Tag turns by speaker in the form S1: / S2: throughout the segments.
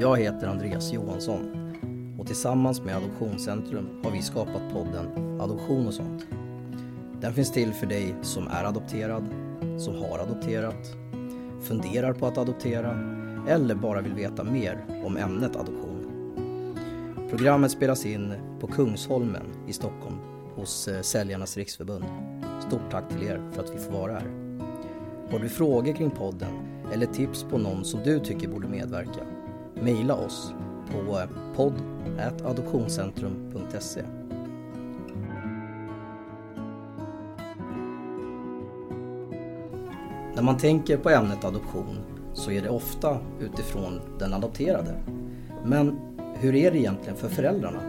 S1: Jag heter Andreas Johansson och tillsammans med Adoptionscentrum har vi skapat podden Adoption och sånt. Den finns till för dig som är adopterad, som har adopterat, funderar på att adoptera eller bara vill veta mer om ämnet adoption. Programmet spelas in på Kungsholmen i Stockholm hos eh, Säljarnas Riksförbund. Stort tack till er för att vi får vara här. Har du frågor kring podden eller tips på någon som du tycker borde medverka? Mejla oss på eh, podd.adoptionscentrum.se När man tänker på ämnet adoption så är det ofta utifrån den adopterade. Men hur är det egentligen för föräldrarna?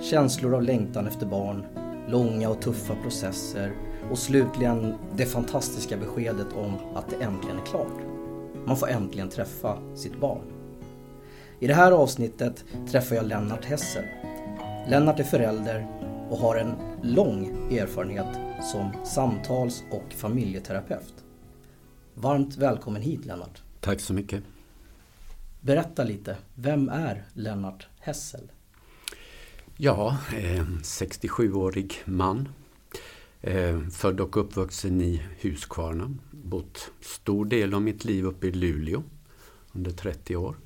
S1: Känslor av längtan efter barn, långa och tuffa processer och slutligen det fantastiska beskedet om att det äntligen är klart. Man får äntligen träffa sitt barn. I det här avsnittet träffar jag Lennart Hessel. Lennart är förälder och har en lång erfarenhet som samtals och familjeterapeut. Varmt välkommen hit Lennart.
S2: Tack så mycket.
S1: Berätta lite, vem är Lennart Hessel?
S2: Ja, eh, 67-årig man. Eh, född och uppvuxen i Huskvarna. Bott stor del av mitt liv uppe i Luleå under 30 år.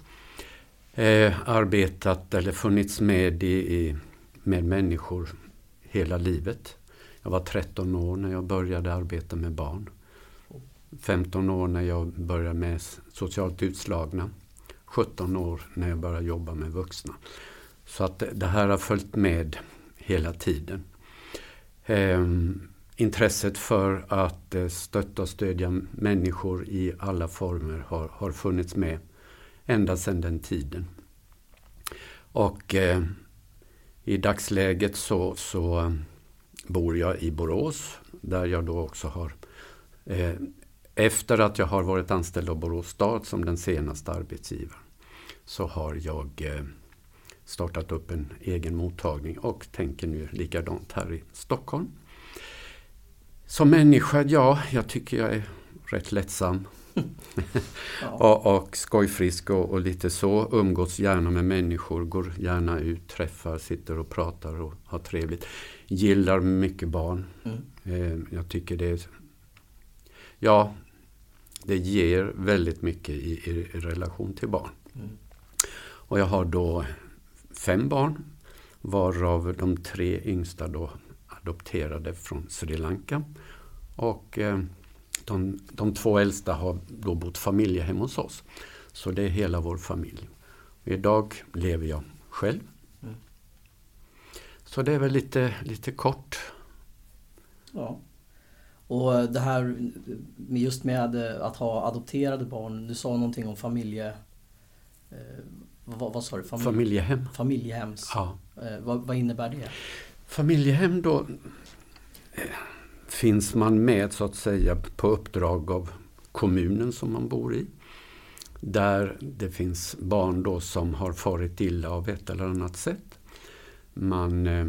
S2: Eh, arbetat eller funnits med i, i, med människor hela livet. Jag var 13 år när jag började arbeta med barn. 15 år när jag började med socialt utslagna. 17 år när jag började jobba med vuxna. Så att det här har följt med hela tiden. Eh, intresset för att eh, stötta och stödja människor i alla former har, har funnits med ända sedan den tiden. Och eh, i dagsläget så, så eh, bor jag i Borås där jag då också har eh, efter att jag har varit anställd av Borås stad som den senaste arbetsgivaren så har jag eh, startat upp en egen mottagning och tänker nu likadant här i Stockholm. Som människa, ja, jag tycker jag är rätt lättsam. och, och skojfrisk och, och, lite så. Umgås gärna med människor, går gärna ut, träffar, sitter och pratar och har trevligt. Gillar mycket barn. Mm. Eh, jag tycker det. Ja, det ger väldigt mycket i, i, i relation till barn. Mm. Och jag har då fem barn, varav de tre yngsta då adopterade från Sri Lanka. Och eh, de, de två äldsta har då bott familjehem hos oss. Så det är hela vår familj. Idag lever jag själv. Mm. Så det är väl lite, lite kort.
S1: Ja. Och det här just med att ha adopterade barn. Du sa någonting om familje... Eh, vad, vad sa du?
S2: Familje, familjehem.
S1: Familjehems.
S2: Ja.
S1: Eh, vad, vad, innebär det?
S2: Familjehem då eh, finns man med så att säga på uppdrag av kommunen som man bor i. Där det finns barn då som har farit illa av ett eller annat sätt. Man eh,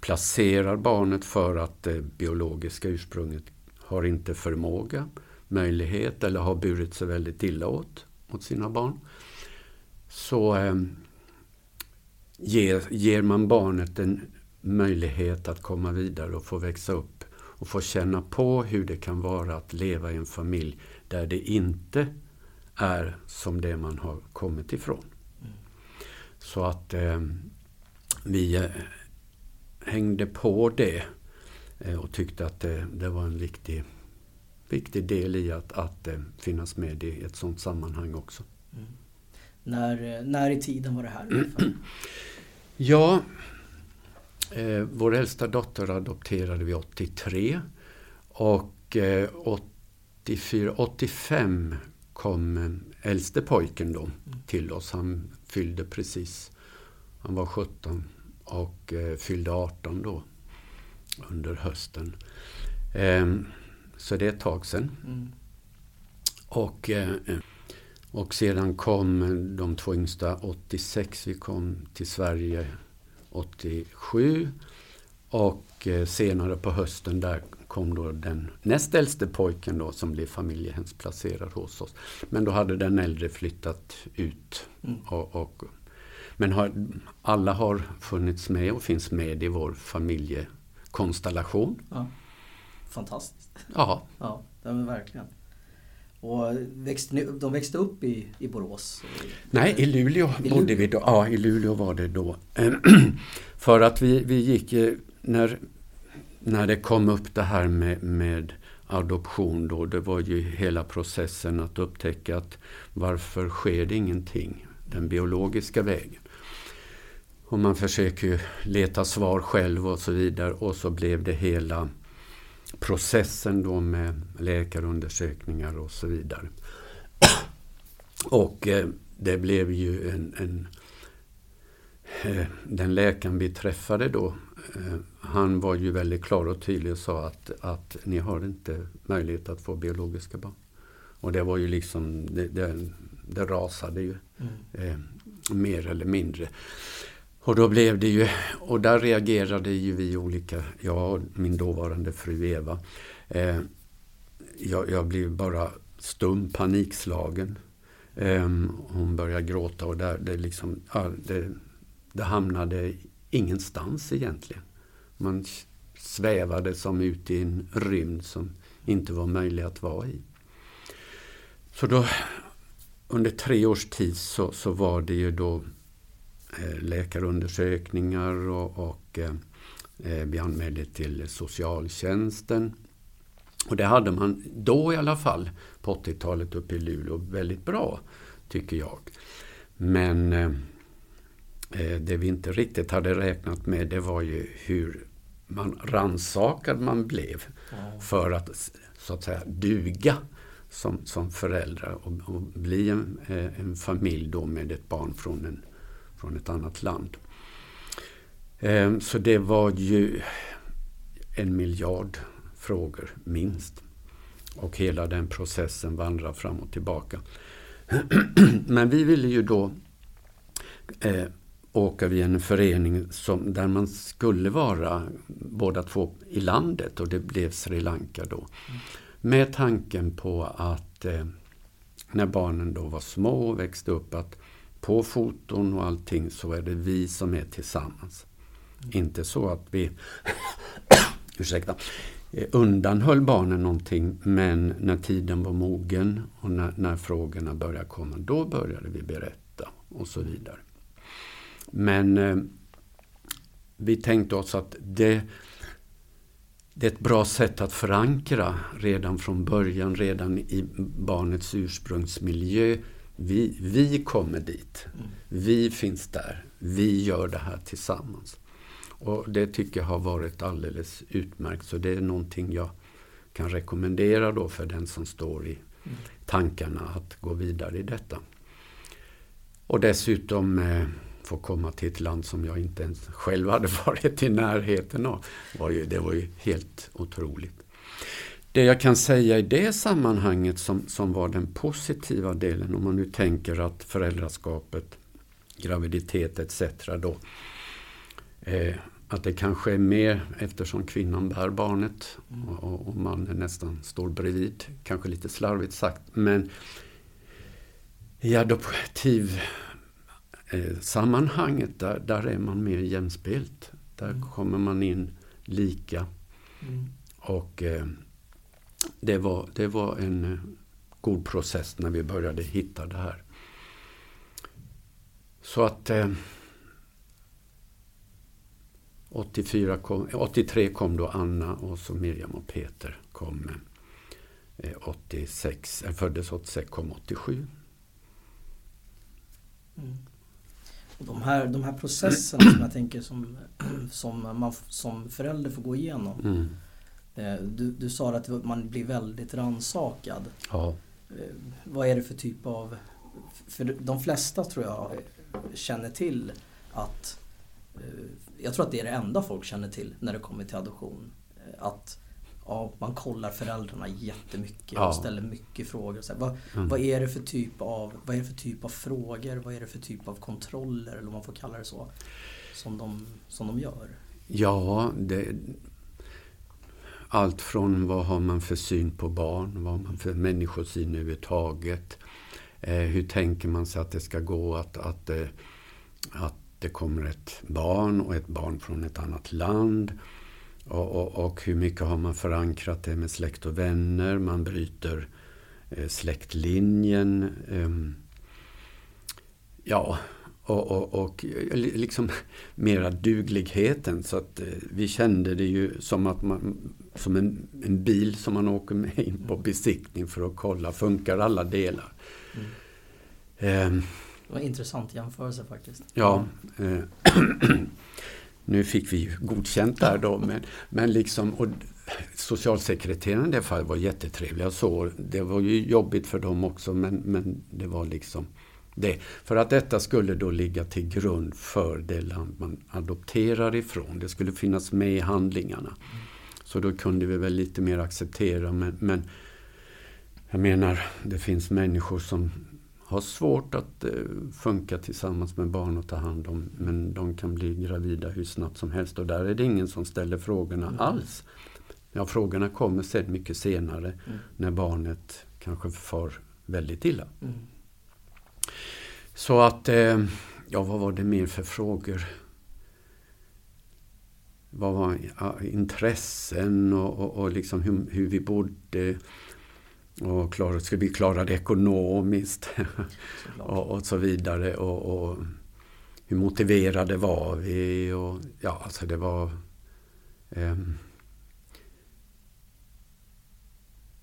S2: placerar barnet för att det biologiska ursprunget har inte förmåga, möjlighet eller har burit sig väldigt illa åt mot sina barn. Så eh, ger, ger man barnet en möjlighet att komma vidare och få växa upp och få känna på hur det kan vara att leva i en familj där det inte är som det man har kommit ifrån. Mm. Så att eh, vi eh, hängde på det eh, och tyckte att det, det, var en viktig, viktig del i att, att eh, finnas med i ett sådant sammanhang också. Mm.
S1: När, när i tiden var det här?
S2: ja, eh, vår äldsta dotter adopterade vi 83 och eh, 84, 85 kom eh, äldste pojken då mm. till oss. Han fyllde precis, han var 17 och eh, fyllde 18 då under hösten. Eh, så det är ett tag sedan. Mm. Och, eh, och sedan kom de två yngsta 86. Vi kom till Sverige 87. Och eh, senare på hösten där kom då den näst äldste pojken då som blev familjehemsplacerad hos oss. Men då hade den äldre flyttat ut. Mm. Och, och, men har, alla har funnits med och finns med i vår familjekonstellation.
S1: Ja. Fantastiskt.
S2: Ja.
S1: Ja, det verkligen. Och växte de växte upp i, i Borås?
S2: Nej, i Luleå I bodde Luleå. vi då. Ja, i Luleå var det då. För att vi, vi gick, när, när det kom upp det här med, med adoption då, det var ju hela processen att upptäcka att varför sker det ingenting den biologiska vägen? Och man försöker ju leta svar själv och så vidare och så blev det hela processen då med läkarundersökningar och så vidare. Och eh, det blev ju en, en eh, den läkaren vi träffade då, eh, han var ju väldigt klar och tydlig och sa att, att ni har inte möjlighet att få biologiska barn. Och det var ju liksom, det, det, det rasade ju mm. mer eller mindre. Och då blev det ju, och där reagerade ju vi olika, jag och min dåvarande fru Eva. Eh, jag, jag, blev bara stum, panikslagen. Eh, hon började gråta och där, det, liksom, ja, det, det hamnade ingenstans egentligen. Man svävade som ut i en rymd som inte var möjlig att vara i. Så då under tre års tid så, så var det ju då läkarundersökningar och, och eh, eh, vi anmälde till socialtjänsten. Och det hade man då i alla fall på 80-talet uppe i Luleå väldigt bra, tycker jag. Men eh, det vi inte riktigt hade räknat med det var ju hur man ransakad man blev för att så att säga duga som, som föräldrar och, och bli en, en familj då med ett barn från en från ett annat land. Ehm, så det var ju en miljard frågor, minst. Och hela den processen vandrar fram och tillbaka. Men vi ville ju då eh, åka via en förening som, där man skulle vara båda två i landet och det blev Sri Lanka då. Med tanken på att eh, när barnen då var små och växte upp att på foton och allting så är det vi som är tillsammans. Mm. Inte så att vi ursäkta, eh, undanhöll barnen någonting men när tiden var mogen och när, när frågorna började komma då började vi berätta och så vidare. Men eh, vi tänkte oss att det, det är ett bra sätt att förankra redan från början, redan i barnets ursprungsmiljö vi, vi kommer dit. Mm. Vi finns där. Vi gör det här tillsammans. Och det tycker jag har varit alldeles utmärkt. Så det är någonting jag kan rekommendera då för den som står i mm. tankarna att gå vidare i detta. Och dessutom eh, få komma till ett land som jag inte ens själv hade varit i närheten av. Var ju, det var ju helt otroligt. Det jag kan säga i det sammanhanget som, som var den positiva delen, om man nu tänker att föräldraskapet, graviditet etc. Då, eh, att det kanske är mer eftersom kvinnan bär barnet och, och mannen nästan står bredvid. Kanske lite slarvigt sagt. Men i adoptiv eh, sammanhanget där, där är man mer jämspelt. Där mm. kommer man in lika. Mm. Och eh, det var, det var en eh, god process när vi började hitta det här. Så att eh, 84 kom, 83 kom då Anna och så Miriam och Peter kom eh, 86, eh, föddes 86, kom 87.
S1: Mm. Och de, här, de här processerna som jag tänker som, som man som förälder får gå igenom. Mm Eh, du, du sa att man blir väldigt ransakad.
S2: Ja.
S1: Eh, vad är det för typ av... För de flesta tror jag känner till att... Eh, jag tror att det är det enda folk känner till när det kommer till adoption. Att ja, man kollar föräldrarna jättemycket ja. och ställer mycket frågor. Så här, vad, mm. vad, är det för typ av, vad är det för typ av frågor? Vad är det för typ av kontroller, eller om man får kalla det så, som de, som de gör?
S2: Ja, det, allt från vad har man för syn på barn, vad har man för människosyn överhuvudtaget. Eh, hur tänker man sig att det ska gå att, att, eh, att det kommer ett barn och ett barn från ett annat land. Och, och, och, hur mycket har man förankrat det med släkt och vänner? Man bryter eh, släktlinjen. Ehm, ja, och, och, och, liksom mera dugligheten. Så att eh, vi kände det ju som att man som en, en bil som man åker med in på besiktning för att kolla, funkar alla delar?
S1: Mm. Eh, det var en intressant jämförelse faktiskt.
S2: Ja. Eh, nu fick vi ju godkänt där då, men, men liksom och socialsekreteraren i det fallet var jättetrevliga så. Det var ju jobbigt för dem också, men, men det var liksom det. För att detta skulle då ligga till grund för det land man adopterar ifrån. Det skulle finnas med i handlingarna. Så då kunde vi väl lite mer acceptera. Men, men jag menar, det finns människor som har svårt att eh, funka tillsammans med barn och ta hand om. Men de kan bli gravida hur snabbt som helst. Och där är det ingen som ställer frågorna mm. alls. Ja, frågorna kommer sen mycket senare mm. när barnet kanske far väldigt illa. Mm. Så att, eh, ja vad var det mer för frågor? Vad var intressen och, och, och liksom hur, hur, vi bodde. Och klara, skulle vi klara det ekonomiskt? och, och, så vidare. Och, och, hur motiverade var vi? Och, ja, alltså det var... Eh,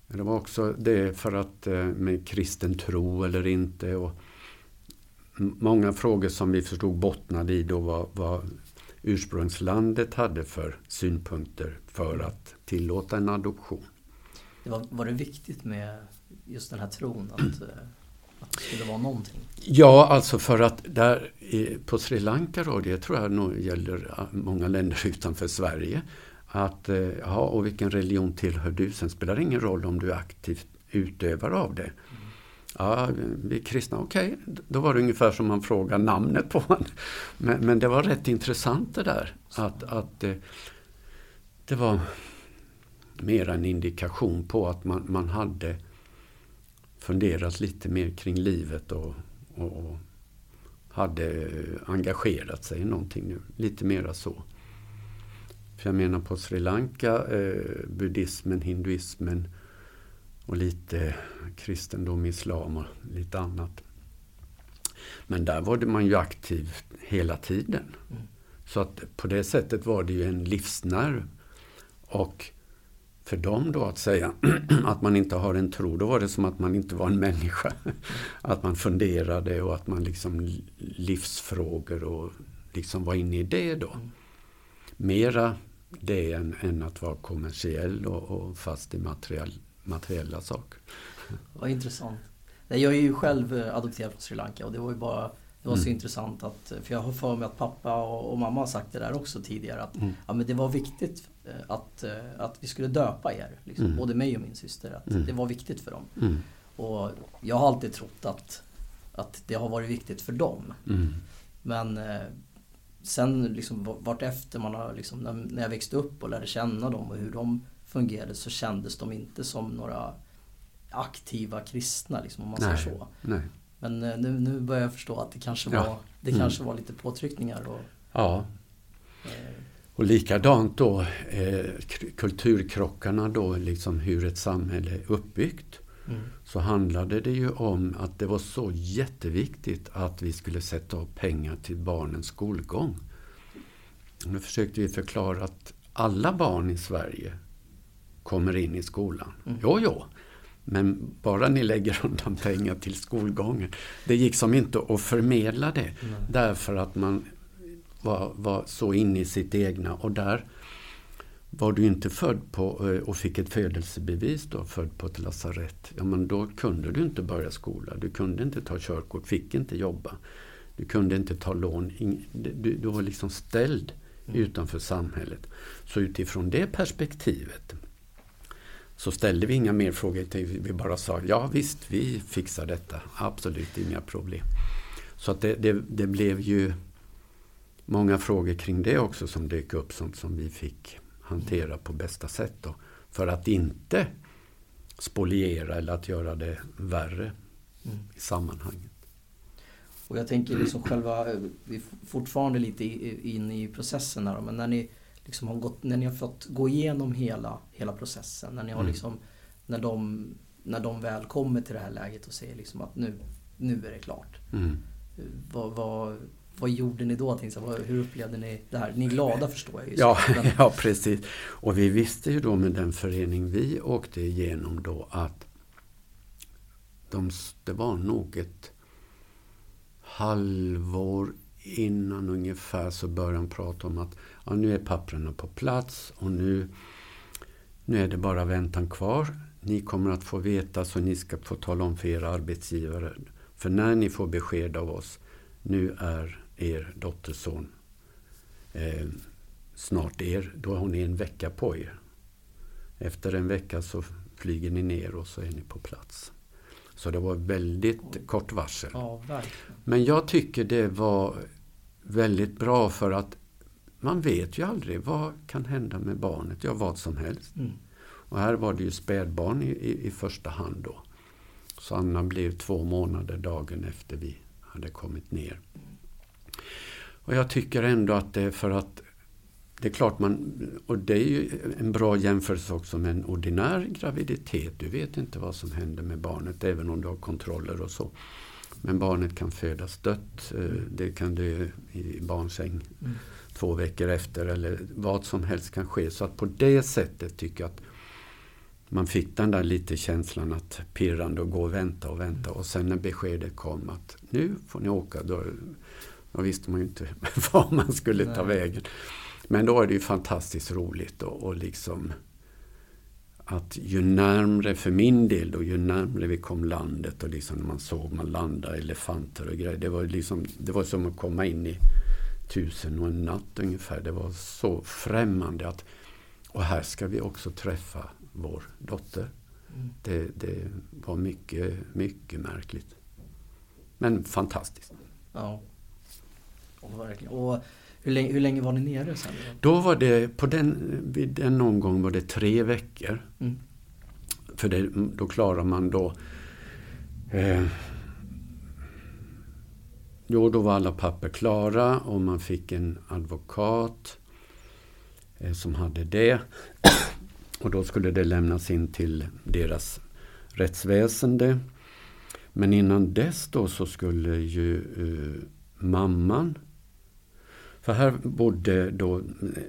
S2: det var också det för att eh, med kristen tro eller inte. Och, många frågor som vi förstod bottnade i då var vad ursprungslandet hade för synpunkter för att tillåta en adoption.
S1: Det var, var det viktigt med just den här tron att, eh, att det skulle vara någonting?
S2: Ja, alltså för att där på Sri Lanka då, det tror jag nog gäller många länder utanför Sverige, att eh, ja, och vilken religion tillhör du? Sen spelar det ingen roll om du är aktivt utövare av det. Ja, vi är kristna, okej. Okay. Då var det ungefär som man frågar namnet på honom. Men, men, det var rätt intressant det där. Att, att det, det var mer en indikation på att man, man hade funderat lite mer kring livet och, och, och hade engagerat sig i någonting nu. Lite mera så. För jag menar på Sri Lanka, eh, buddhismen, hinduismen och lite kristendom, islam och lite annat. Men där var det man ju aktiv hela tiden. Mm. Så att på det sättet var det ju en livsnerv. Och för dem då att säga att man inte har en tro, då var det som att man inte var en människa. Att man funderade och att man liksom livsfrågor och liksom var inne i det då. Mm. Mera det än, än att vara kommersiell och, och fast i materiell, materiella saker.
S1: Vad intressant. Jag är ju själv eh, adopterad från Sri Lanka och det var ju bara det var så mm. intressant att, för jag har för mig att pappa och, och, mamma har sagt det där också tidigare att mm. ja, men det var viktigt eh, att, eh, att vi skulle döpa er. Liksom, mm. Både mig och min syster. Att mm. Det var viktigt för dem. Mm. Och jag har alltid trott att, att det har varit viktigt för dem. Mm. Men sen liksom vart efter man har liksom, när, när jag växte upp och lärde känna dem och hur de fungerade så kändes de inte som några aktiva kristna liksom, om man säger så. Nej. Men eh, nu, nu börjar jag förstå att det kanske var, ja. det mm. kanske var lite påtryckningar. Och,
S2: ja. Eh. Och likadant då eh, kulturkrockarna då, liksom hur ett samhälle är uppbyggt. Mm. Så handlade det ju om att det var så jätteviktigt att vi skulle sätta av pengar till barnens skolgång. Nu försökte vi förklara att alla barn i Sverige kommer in i skolan. Mm. Jo, jo. Men bara ni lägger undan pengar till skolgången. Det gick som inte att förmedla det. Mm. Därför att man var, var, så inne i sitt egna. Och där var du inte född på eh, och fick ett födelsebevis då, född på ett lasarett. Ja, men då kunde du inte börja skola. Du kunde inte ta körkort, fick inte jobba. Du kunde inte ta lån. Du, du var liksom ställd mm. utanför samhället. Så utifrån det perspektivet så ställde vi inga mer frågor. Vi bara sa ja visst, vi fixar detta. Absolut inga problem. Så att det, det, det blev ju många frågor kring det också som dök upp som, som vi fick hantera på bästa sätt. Då. För att inte spoliera eller att göra det värre mm. i sammanhanget.
S1: Och jag tänker liksom själva, vi är fortfarande lite inne i processen här, men när ni liksom har gått, när ni har fått gå igenom hela, hela processen, när ni har mm. liksom, när de, när de väl kommer till det här läget och säger liksom att nu, nu är det klart. Mm. Vad, vad, vad gjorde ni då? Hur upplevde ni det här? Ni är glada förstår jag ju.
S2: Ja, ja, precis. Och vi visste ju då med den förening vi åkte igenom då att de, det var nog ett halvår innan ungefär så började de prata om att ja, nu är papperna på plats och nu, nu är det bara väntan kvar. Ni kommer att få veta så ni ska få tala om för era arbetsgivare. För när ni får besked av oss, nu är er dotterson eh, snart er, då har ni en vecka på er. Efter en vecka så flyger ni ner och så är ni på plats. Så det var väldigt kort varsel.
S1: Ja,
S2: Men jag tycker det var väldigt bra för att man vet ju aldrig vad kan hända med barnet. Ja, vad som helst. Mm. Och här var det ju spädbarn i, i, i, första hand då. Så Anna blev två månader dagen efter vi hade kommit ner. Och jag tycker ändå att det är för att det är klart man, och det är ju en bra jämförelse också med en ordinär graviditet. Du vet inte vad som händer med barnet även om du har kontroller och så. Men barnet kan födas dött. Eh, det kan dö i barnsäng mm. två veckor efter eller vad som helst kan ske. Så att på det sättet tycker jag att man fick den där lite känslan att pirrande och gå och vänta och vänta. Och sen när beskedet kom att nu får ni åka. Då, då visste man ju inte var man skulle Nej. ta vägen. Men då är det ju fantastiskt roligt och, och liksom att ju närmre, för min del då, ju närmre vi kom landet och liksom man såg man landa elefanter och grejer. Det var, liksom, det var som att komma in i tusen och en natt ungefär. Det var så främmande att och här ska vi också träffa vår dotter. Mm. Det, det, var mycket, mycket märkligt. Men fantastiskt.
S1: Ja. Och verkligen. Och hur länge, hur länge var ni nere sen?
S2: Då var det, på den, vid den omgången var det tre veckor. Mm. För det, då klarar man då eh, Jo, då var alla papper klara och man fick en advokat eh, som hade det. Och då skulle det lämnas in till deras rättsväsende. Men innan dess då så skulle ju eh, mamman för här bodde då,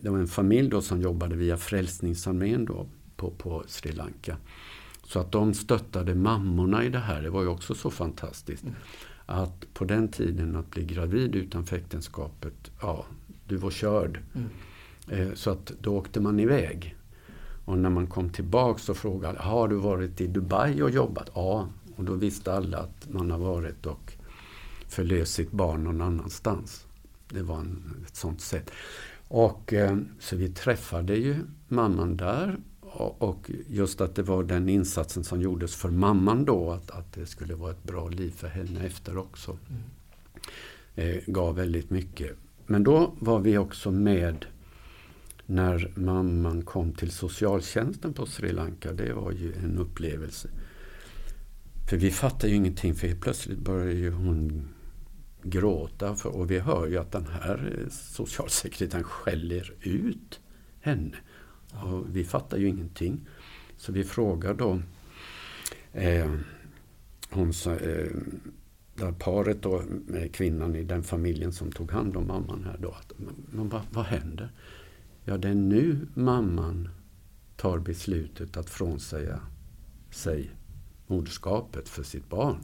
S2: det var en familj då som jobbade via Frälsningsarmén då på, på Sri Lanka. Så att de stöttade mammorna i det här, det var ju också så fantastiskt. Mm. Att på den tiden att bli gravid utanför äktenskapet, ja, du var körd. Mm. Eh, så att då åkte man iväg. Och när man kom tillbaks så frågade har du varit i Dubai och jobbat? Ja, och då visste alla att man har varit och förlöst sitt barn någon annanstans. Det var en, ett sånt sätt. Och, eh, så vi träffade ju mamman där. Och, just att det var den insatsen som gjordes för mamman då, att, att det skulle vara ett bra liv för henne efter också. Mm. Eh, gav väldigt mycket. Men då var vi också med när mamman kom till socialtjänsten på Sri Lanka. Det var ju en upplevelse. För vi fattade ju ingenting, för plötsligt började ju hon gråta. För, och vi hör ju att den här socialsekreteraren skäller ut henne. Och vi fattar ju ingenting. Så vi frågar då eh, hon eh, där paret då, med kvinnan i den familjen som tog hand om mamman här då. Att, men vad, vad händer? Ja, det är nu mamman tar beslutet att frånsäga sig moderskapet för sitt barn.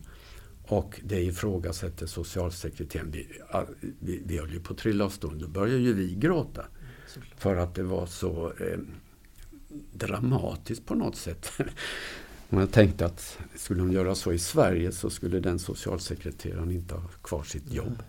S2: Och det ifrågasätter socialsekreteraren. Vi, vi, vi höll ju på att trilla av stolen. Då började ju vi gråta. Såklart. För att det var så eh, dramatiskt på något sätt. Jag tänkte att skulle de göra så i Sverige så skulle den socialsekreteraren inte ha kvar sitt jobb. Nej.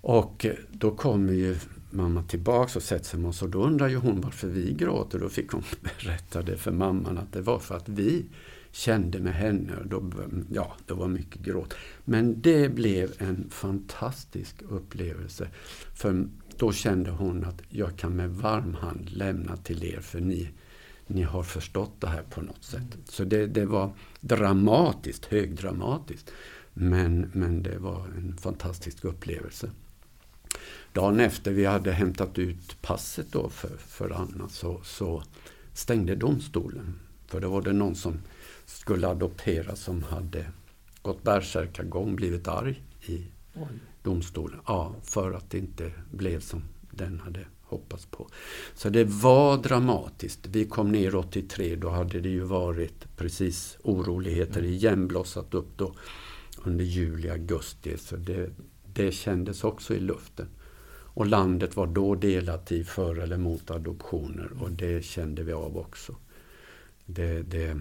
S2: Och eh, då kommer ju mamma tillbaks och sätter sig med oss och då undrar ju hon varför vi gråter. Då fick hon berätta det för mamman att det var för att vi kände med henne. Och då, ja, det var mycket gråt. Men det blev en fantastisk upplevelse. För då kände hon att jag kan med varm hand lämna till er för ni, ni har förstått det här på något sätt. Så det, det var dramatiskt, högdramatiskt. Men, men det var en fantastisk upplevelse. Dagen efter vi hade hämtat ut passet då för, för Anna så, så stängde domstolen. För då var det någon som skulle adoptera som hade gått bärsärkagång, blivit arg i Oj. domstolen. Ja, för att det inte blev som den hade hoppats på. Så det var dramatiskt. Vi kom ner 83, då hade det ju varit precis oroligheter mm. igen blossat upp då under juli, augusti. Så det, det kändes också i luften. Och landet var då delat i för eller mot adoptioner och det kände vi av också. Det, det,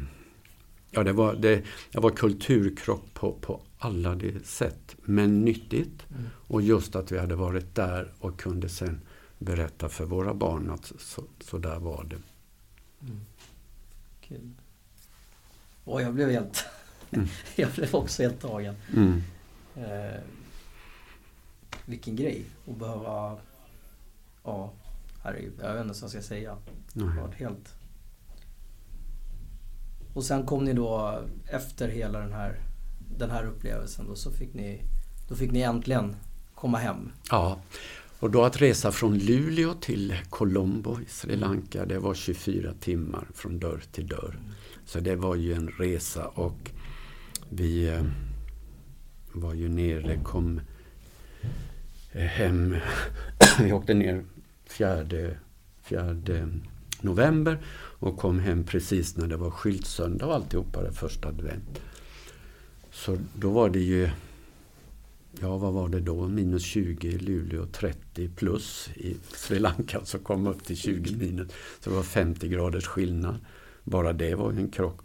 S2: ja, det, var, det, det var kulturkrock på, på alla de sätt, men nyttigt. Mm. Och just att vi hade varit där och kunde sen berätta för våra barn att så, så där var det. Mm.
S1: Kul. Och jag blev helt... Mm. jag blev också helt tagen. Mm. Eh, vilken grej att behöva... Ja, herregud. Jag vet inte vad jag ska säga. Det var helt... Och sen kom ni då efter hela den här, den här upplevelsen då så fick ni, då fick ni äntligen komma hem.
S2: Ja, och då att resa från Luleå till Colombo i Sri Lanka, det var 24 timmar från dörr till dörr. Så det var ju en resa och vi eh, var ju nere, kom eh, hem, vi åkte ner fjärde, fjärde november och kom hem precis när det var skyltsöndag och alltihopa det första advent. Så då var det ju ja vad var det då, minus 20 i Luleå, 30 plus i Sri Lanka som kom upp till 20 minus. Så det var 50 graders skillnad. Bara det var en krock.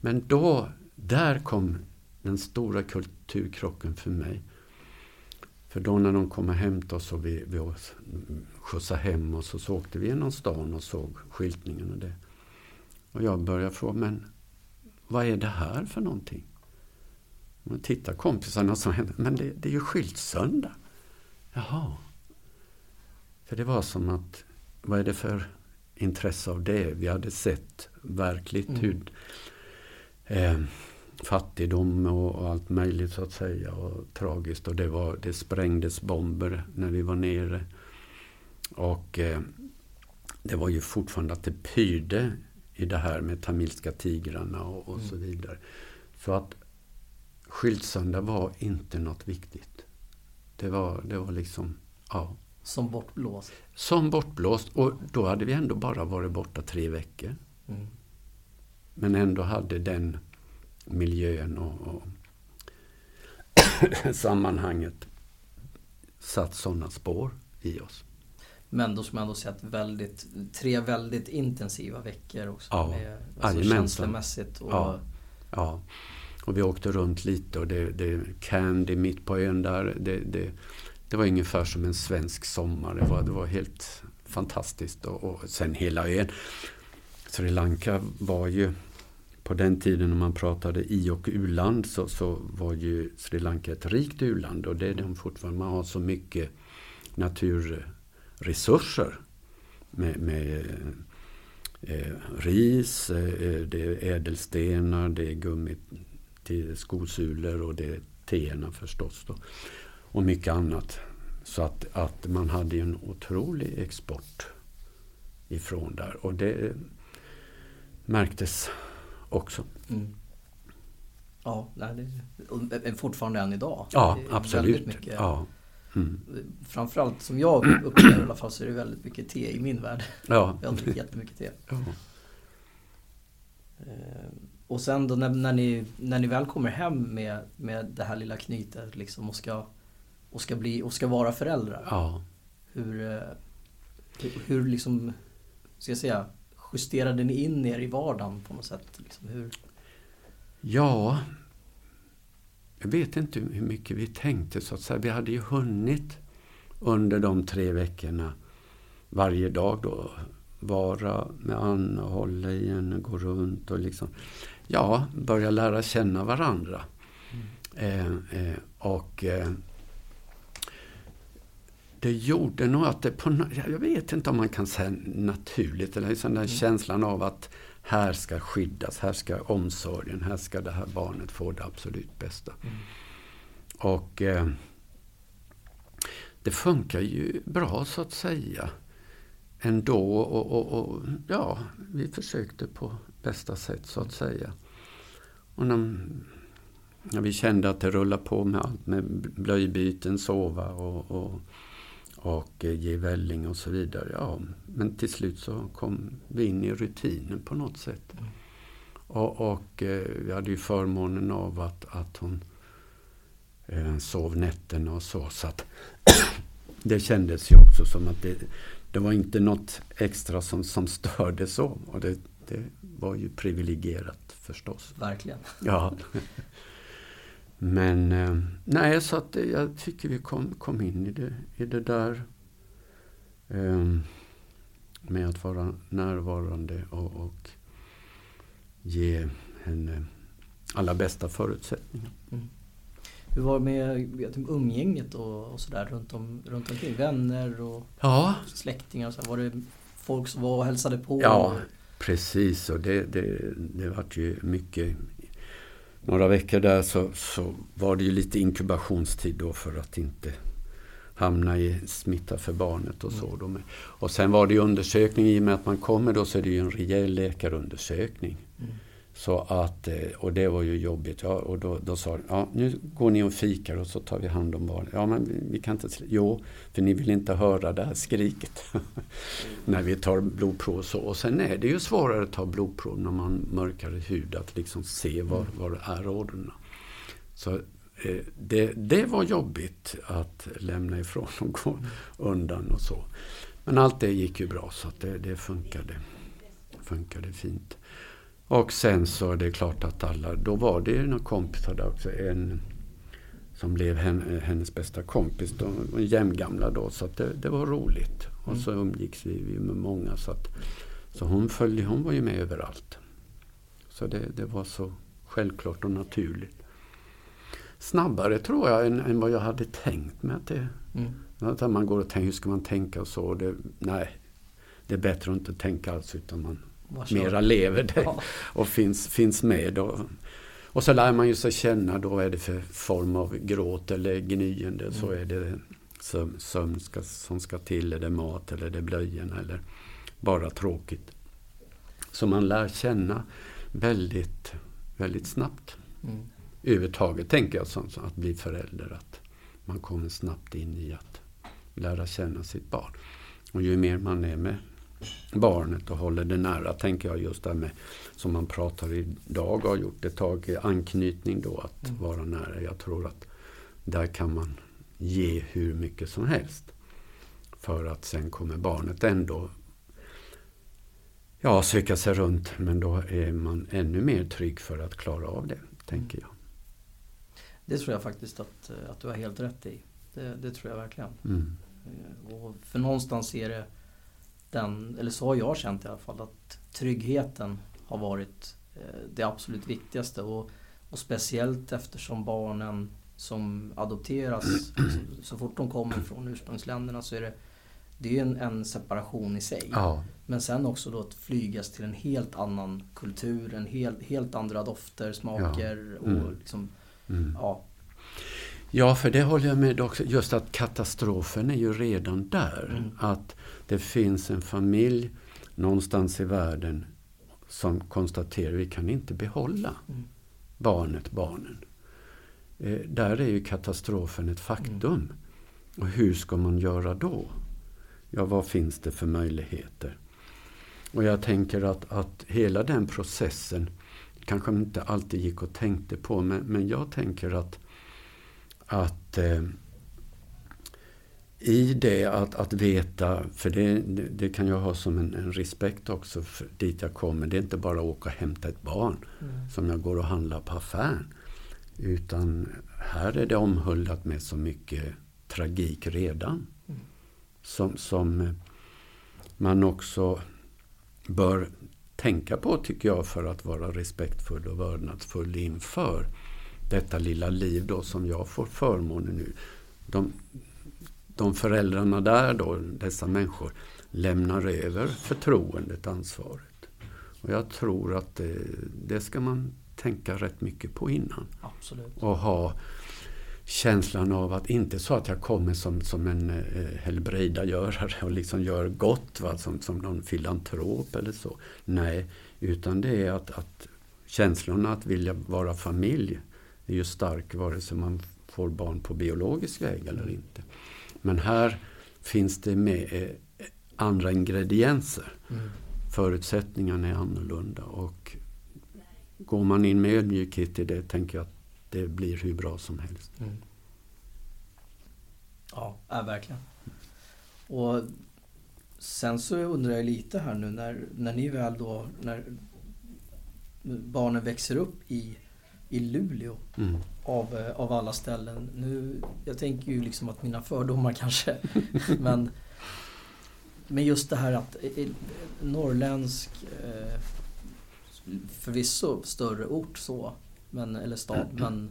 S2: Men då, där kom den stora kulturkrocken för mig. För då när de kom och hämtade oss och vi, vi skjutsade hem oss och så åkte vi genom stan och såg skyltningen och det. Och jag började fråga, men vad är det här för någonting? Man tittar kompisarna som händer, men det, det är ju skyltsöndag. Jaha. För det var som att, vad är det för intresse av det? Vi hade sett verkligt mm. hur eh, fattigdom och, och, allt möjligt så att säga och tragiskt och det, var, det sprängdes bomber när vi var nere. Och eh, det var ju fortfarande att det pyrde i det här med tamilska tigrarna och, och mm. så vidare. Så att skyltsöndag var inte något viktigt. Det var, det var liksom, ja.
S1: Som bortblåst?
S2: Som bortblåst. Och då hade vi ändå bara varit borta tre veckor. Mm. Men ändå hade den miljön och, och sammanhanget satt sådana spår i oss.
S1: Men då ska man ändå sett väldigt, tre väldigt intensiva veckor också.
S2: Ja,
S1: med, alltså känslomässigt och
S2: ja, ja. Och vi åkte runt lite och det, det Candy mitt på ön där. Det, det, det var ungefär som en svensk sommar. Det var, det var helt fantastiskt. Och, och sen hela ön. Sri Lanka var ju på den tiden när man pratade i och u-land så, så var ju Sri Lanka ett rikt u-land och det är de fortfarande. Man har så mycket naturresurser med, med eh, ris, eh, det är ädelstenar, det är gummi, till skosulor och det teerna förstås. Då. Och mycket annat. Så att, att man hade en otrolig export ifrån där. Och det märktes också. Mm.
S1: Ja, det är fortfarande än idag.
S2: Ja, absolut.
S1: Ja. Mm. Framförallt som jag upplever i alla fall så är det väldigt mycket te i min värld. Ja. Jag dricker jättemycket te. Ja. Ehm, och sen då när, när, ni, när ni väl kommer hem med, med det här lilla knytet liksom och ska, och ska, bli, och ska vara föräldrar.
S2: Ja.
S1: Hur, eh, hur, hur liksom, ska jag säga, justerade ni in er i vardagen på något sätt? Liksom, hur?
S2: Ja, jag vet inte hur mycket vi tänkte så att säga. Vi hade ju hunnit under de tre veckorna varje dag då vara med Anna och hålla i henne, gå runt och liksom ja, börja lära känna varandra. Mm. Eh, eh, och eh, det gjorde nog att det på Jag vet inte om man kan säga naturligt, eller liksom den mm. känslan av att här ska skyddas, här ska omsorgen, här ska det här barnet få det absolut bästa. Mm. Och eh, det funkar ju bra så att säga ändå. Och, och, och, ja, vi försökte på bästa sätt så att säga. Och när, när vi kände att det rullade på med allt med blöjbyten, sova och, och, och ge välling och så vidare. Ja, men till slut så kom vi in i rutinen på något sätt. Mm. Och, och eh, vi hade ju förmånen av att, att hon eh, sov nätterna och så. så att det kändes ju också som att det, det var inte något extra som, som störde så. Och det, det var ju privilegierat förstås.
S1: Verkligen.
S2: Ja. Men eh, nej, så att jag tycker vi kom, kom in i det, i det där eh, med att vara närvarande och, och ge henne alla bästa förutsättningar. Mm.
S1: Hur var det med umgänget och, och sådär runt, om, runt omkring? Vänner och
S2: ja.
S1: släktingar? Och så, var det folk som var och hälsade på?
S2: Ja, precis. Och det, det, det vart ju mycket några veckor där så, så var det ju lite inkubationstid då för att inte hamna i smitta för barnet och så. Mm. Och sen var det ju undersökning, i och med att man kommer då så är det ju en rejäl läkarundersökning. Mm. Så att, eh, och det var ju jobbigt. Ja, och då, då sa de, ja nu går ni och fikar och så tar vi hand om barnet. Ja men vi kan inte, jo, för ni vill inte höra det här skriket. när vi tar blodprov och så. Och sen är det ju svårare att ta blodprov när man mörkare hud, att liksom se var, var är ådrorna. Så eh, det, det var jobbigt att lämna ifrån och gå undan och så. Men allt det gick ju bra så det, det funkade, funkade fint. Och sen så är det klart att alla, då var det några kompisar där också. En som blev hennes bästa kompis. De var jämngamla då så det, det var roligt. Och mm. så umgicks vi med många. Så, att, så hon, följde, hon var ju med överallt. Så det, det var så självklart och naturligt. Snabbare tror jag än, än vad jag hade tänkt mig att det mm. Att man går och tänker, hur ska man tänka och så. Det, nej, det är bättre att inte tänka alls utan man mera lever det ja. och finns, finns med. Och, och så lär man ju sig känna då vad är det för form av gråt eller gnyende. Mm. Så är det sömn, sömn ska, som ska till, är det mat eller är det blöjorna eller bara tråkigt. Så man lär känna väldigt, väldigt snabbt. Mm. Överhuvudtaget tänker jag som, att bli förälder. Att man kommer snabbt in i att lära känna sitt barn. Och ju mer man är med barnet och håller det nära, tänker jag just det med som man pratar idag och har gjort ett tag, anknytning då, att mm. vara nära. Jag tror att där kan man ge hur mycket som helst. För att sen kommer barnet ändå ja, söka sig runt, men då är man ännu mer trygg för att klara av det, tänker jag.
S1: Det tror jag faktiskt att, att du har helt rätt i. Det, det tror jag verkligen. Mm. Och för någonstans är det den, eller så har jag känt i alla fall, att tryggheten har varit eh, det absolut viktigaste. Och, och speciellt eftersom barnen som adopteras, så, så, fort de kommer från ursprungsländerna så är det det är en, en separation i sig. Ja. Men sen också då att flygas till en helt annan kultur, en helt, helt andra dofter, smaker ja. mm. och liksom, mm. ja.
S2: Ja, för det håller jag med också. Just att katastrofen är ju redan där. Mm. Att det finns en familj någonstans i världen som konstaterar att vi kan inte behålla mm. barnet, barnen. Eh, där är ju katastrofen ett faktum. Mm. Och hur ska man göra då? Ja, vad finns det för möjligheter? Och jag tänker att, att hela den processen kanske inte alltid gick och tänkte på, men, men jag tänker att, att eh, i det att, att veta, för det, det, kan jag ha som en, en respekt också för dit jag kommer. Det är inte bara att åka och hämta ett barn mm. som jag går och handlar på affären. Utan här är det omhuldat med så mycket tragik redan. Mm. Som, som man också bör tänka på tycker jag för att vara respektfull och vördnadsfull inför detta lilla liv då som jag får förmånen nu. De, de föräldrarna där då, dessa människor, lämnar över förtroendet, ansvaret. Och jag tror att det, det ska man tänka rätt mycket på innan.
S1: Absolut.
S2: Och ha känslan av att inte så att jag kommer som, som en eh, helbrägdagörare och liksom gör gott va, som, som någon filantrop eller så. Nej, utan det är att, att känslorna att vilja vara familj är ju stark vare sig man får barn på biologisk väg eller inte. Men här finns det med eh, andra ingredienser.
S1: Mm.
S2: Förutsättningarna är annorlunda och går man in med ödmjukhet i det tänker jag att det blir hur bra som helst.
S1: Mm. Ja, ja, verkligen. Och sen så undrar jag lite här nu när, när ni väl då, när barnen växer upp i, i Luleå
S2: Mm.
S1: av, eh, av alla ställen. Nu, jag tänker ju liksom att mina fördomar kanske, men, men just det här att eh, norrländsk, eh, förvisso större ort så, men, eller stad, men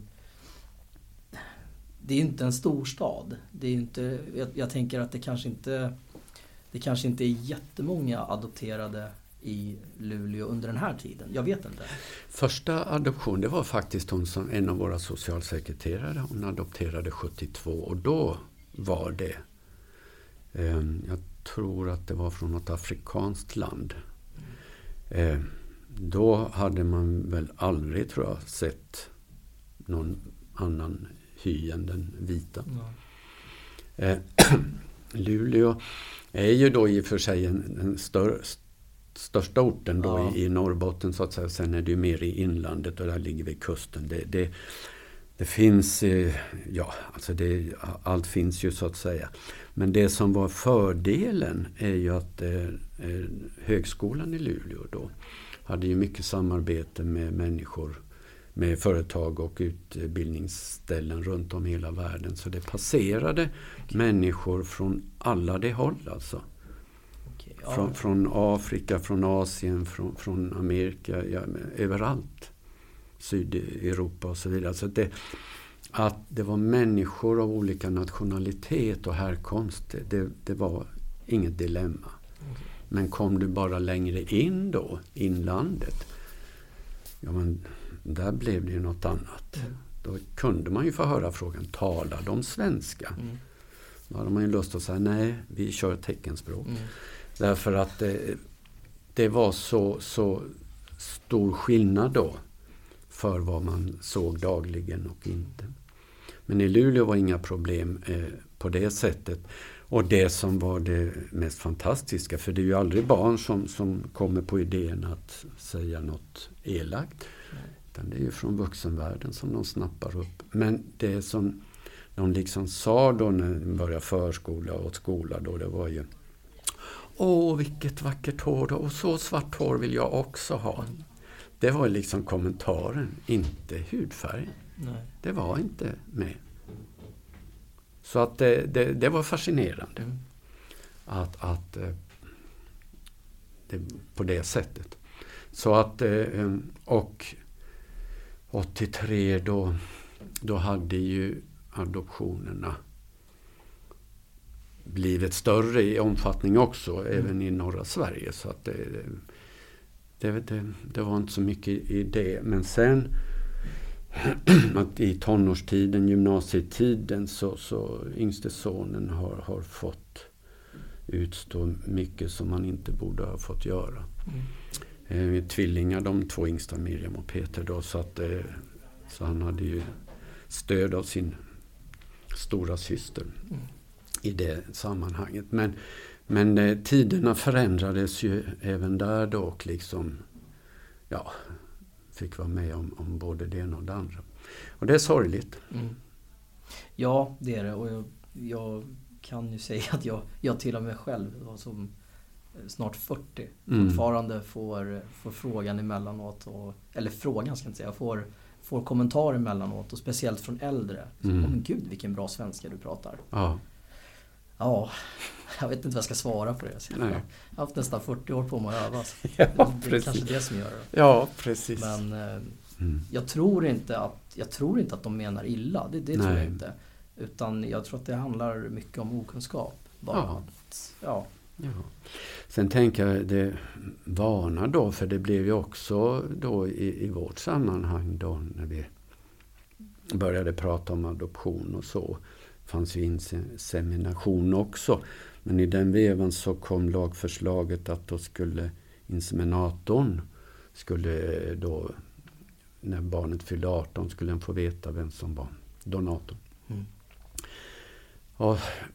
S1: det är ju inte en storstad. Det är inte, jag, jag tänker att det kanske inte det kanske inte är jättemånga adopterade i Luleå under den här tiden. Jag vet inte.
S2: Första adoption, det var faktiskt hon som, en av våra socialsekreterare. Hon adopterade 72 och då var det, eh, jag tror att det var från något afrikanskt land. Eh, då hade man väl aldrig, tror jag, sett någon annan hy än den vita. Eh, Luleå är ju då i och för sig en, en större, största orten då
S1: Ja.
S2: i, i Norrbotten så att säga. Sen är det ju mer i inlandet och där ligger vi kusten. Det, det, det finns, eh, ja, alltså det, allt finns ju så att säga. Men det som var fördelen är ju att eh, eh, högskolan i Luleå då hade ju mycket samarbete med människor med företag och utbildningsställen runt om i hela världen. Så det passerade människor från alla de håll alltså.
S1: Ja.
S2: Från, från Afrika, från Asien, från, från Amerika, ja, överallt. Sydeuropa och så vidare. Så det, att det var människor av olika nationalitet och härkomst, det, det, var inget dilemma. Men kom du bara längre in då, inlandet, ja men där blev det ju något annat.
S1: Mm.
S2: Då kunde man ju få höra frågan, talar de svenska?
S1: Mm.
S2: Då hade man ju lust att säga, nej, vi kör teckenspråk.
S1: Mm.
S2: Därför att det, det var så, så stor skillnad då för vad man såg dagligen och inte. Men i Luleå var inga problem eh, på det sättet. Och det som var det mest fantastiska, för det är ju aldrig barn som, som kommer på idén att säga något elakt. Utan det är ju från vuxenvärlden som de snappar upp. Men det som de liksom sa då när de började förskola och skola då, det var ju Åh, vilket vackert hår då. och så svart hår vill jag också ha. Det var liksom kommentaren, inte hudfärgen.
S1: Nej.
S2: Det var inte med. Så att det, det, det var fascinerande
S1: Mm.
S2: att, att eh, det, på det sättet. Så att, eh, och 83 då, då hade ju adoptionerna blivit större i omfattning också, även i norra Sverige. Så att det, det, det, det var inte så mycket i det. Men sen att i tonårstiden, gymnasietiden, så, så yngste sonen har, har fått utstå mycket som man inte borde ha fått göra.
S1: Mm.
S2: Eh, vi är tvillingar de två yngsta, Miriam och Peter. Då, så, att, eh, så han hade ju stöd av sin stora syster
S1: Mm.
S2: I det sammanhanget. Men, men eh, tiderna förändrades ju även där då och liksom ja, fick vara med om, om både det ena och det andra. Och det är sorgligt.
S1: Mm. Ja, det är det. Och jag, jag kan ju säga att jag, jag till och med själv var som eh, snart 40
S2: Mm.
S1: fortfarande får, får frågan emellanåt. Och, eller frågan ska jag inte säga. Får, får kommentarer emellanåt och speciellt från äldre. Så,
S2: Mm.
S1: Åh men gud vilken bra svenska du pratar.
S2: Ja,
S1: Ja, jag vet inte vad jag ska svara på det. Jag har haft nästan 40 år på mig att öva.
S2: ja
S1: det är
S2: precis.
S1: kanske det som gör det.
S2: Ja, precis.
S1: Men eh,
S2: Mm.
S1: jag tror inte att, jag tror inte att de menar illa. Det, det tror jag inte. Utan jag tror att det handlar mycket om okunskap. Bara
S2: Ja.
S1: Att, ja.
S2: Ja. Sen tänker jag det vana då, för det blev ju också då i, i vårt sammanhang då när vi började prata om adoption och så. Fanns ju insemination också. Men i den vevan så kom lagförslaget att då skulle inseminatorn skulle då när barnet fyllde 18 skulle den få veta vem som var donatorn.
S1: Mm.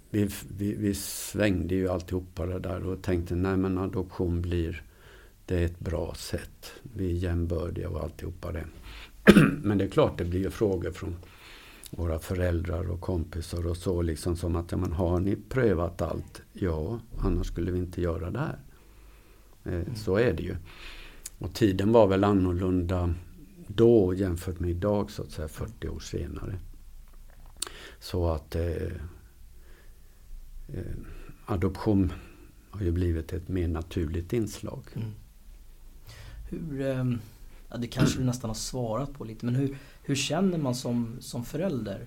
S2: Vi, vi, vi svängde ju alltihopa det där och tänkte nej men adoption blir det är ett bra sätt. Vi är jämbördiga och alltihopa det. men det är klart det blir ju frågor från våra föräldrar och kompisar och så liksom som att ja, men har ni prövat allt? Ja, annars skulle vi inte göra det här. Eh, Så är det ju. Och tiden var väl annorlunda då jämfört med idag så att säga 40 år senare. Så att eh, eh, adoption har ju blivit ett mer naturligt inslag.
S1: Mm. Hur, eh, ja, det kanske du nästan har svarat på lite, men hur, hur känner man som, som förälder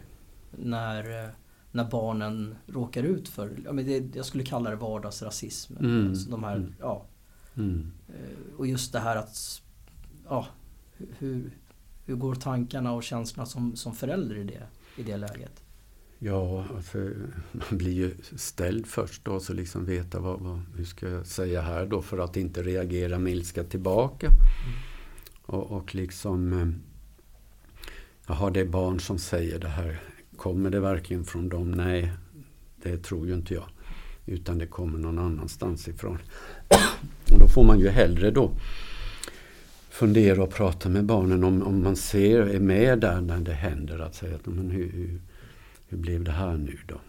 S1: när, eh, när barnen råkar ut för, ja, men det, jag skulle kalla det vardagsrasism.
S2: Mm.
S1: Alltså de här,
S2: Mm.
S1: ja,
S2: Mm.
S1: eh, och just det här att, ja, hur, hur går tankarna och känslorna som, som förälder i det, i det läget?
S2: Ja, alltså, man blir ju ställd först då, så liksom veta vad, vad, hur ska jag säga här då för att inte reagera med ilska tillbaka. Och, och liksom, eh, jaha det är barn som säger det här. Kommer det verkligen från dem? Nej, det tror ju inte jag. Utan det kommer någon annanstans ifrån. Och då får man ju hellre då fundera och prata med barnen om, om man ser, är med där när det händer. Att säga att men hur, hur, hur blev det här nu då?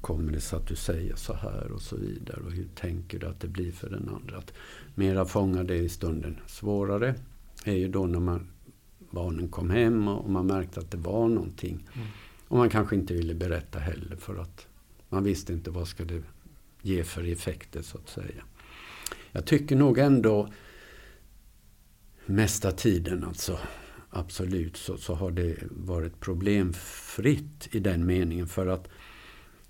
S2: Kommer det sig att du säger så här och så vidare? Och hur tänker du att det blir för den andra? Att mera fånga det i stunden. Svårare är ju då när man, barnen kom hem och man märkte att det var någonting.
S1: Mm.
S2: Och man kanske inte ville berätta heller för att man visste inte vad ska det ge för effekter så att säga. Jag tycker nog ändå mesta tiden alltså absolut så, så har det varit problemfritt i den meningen för att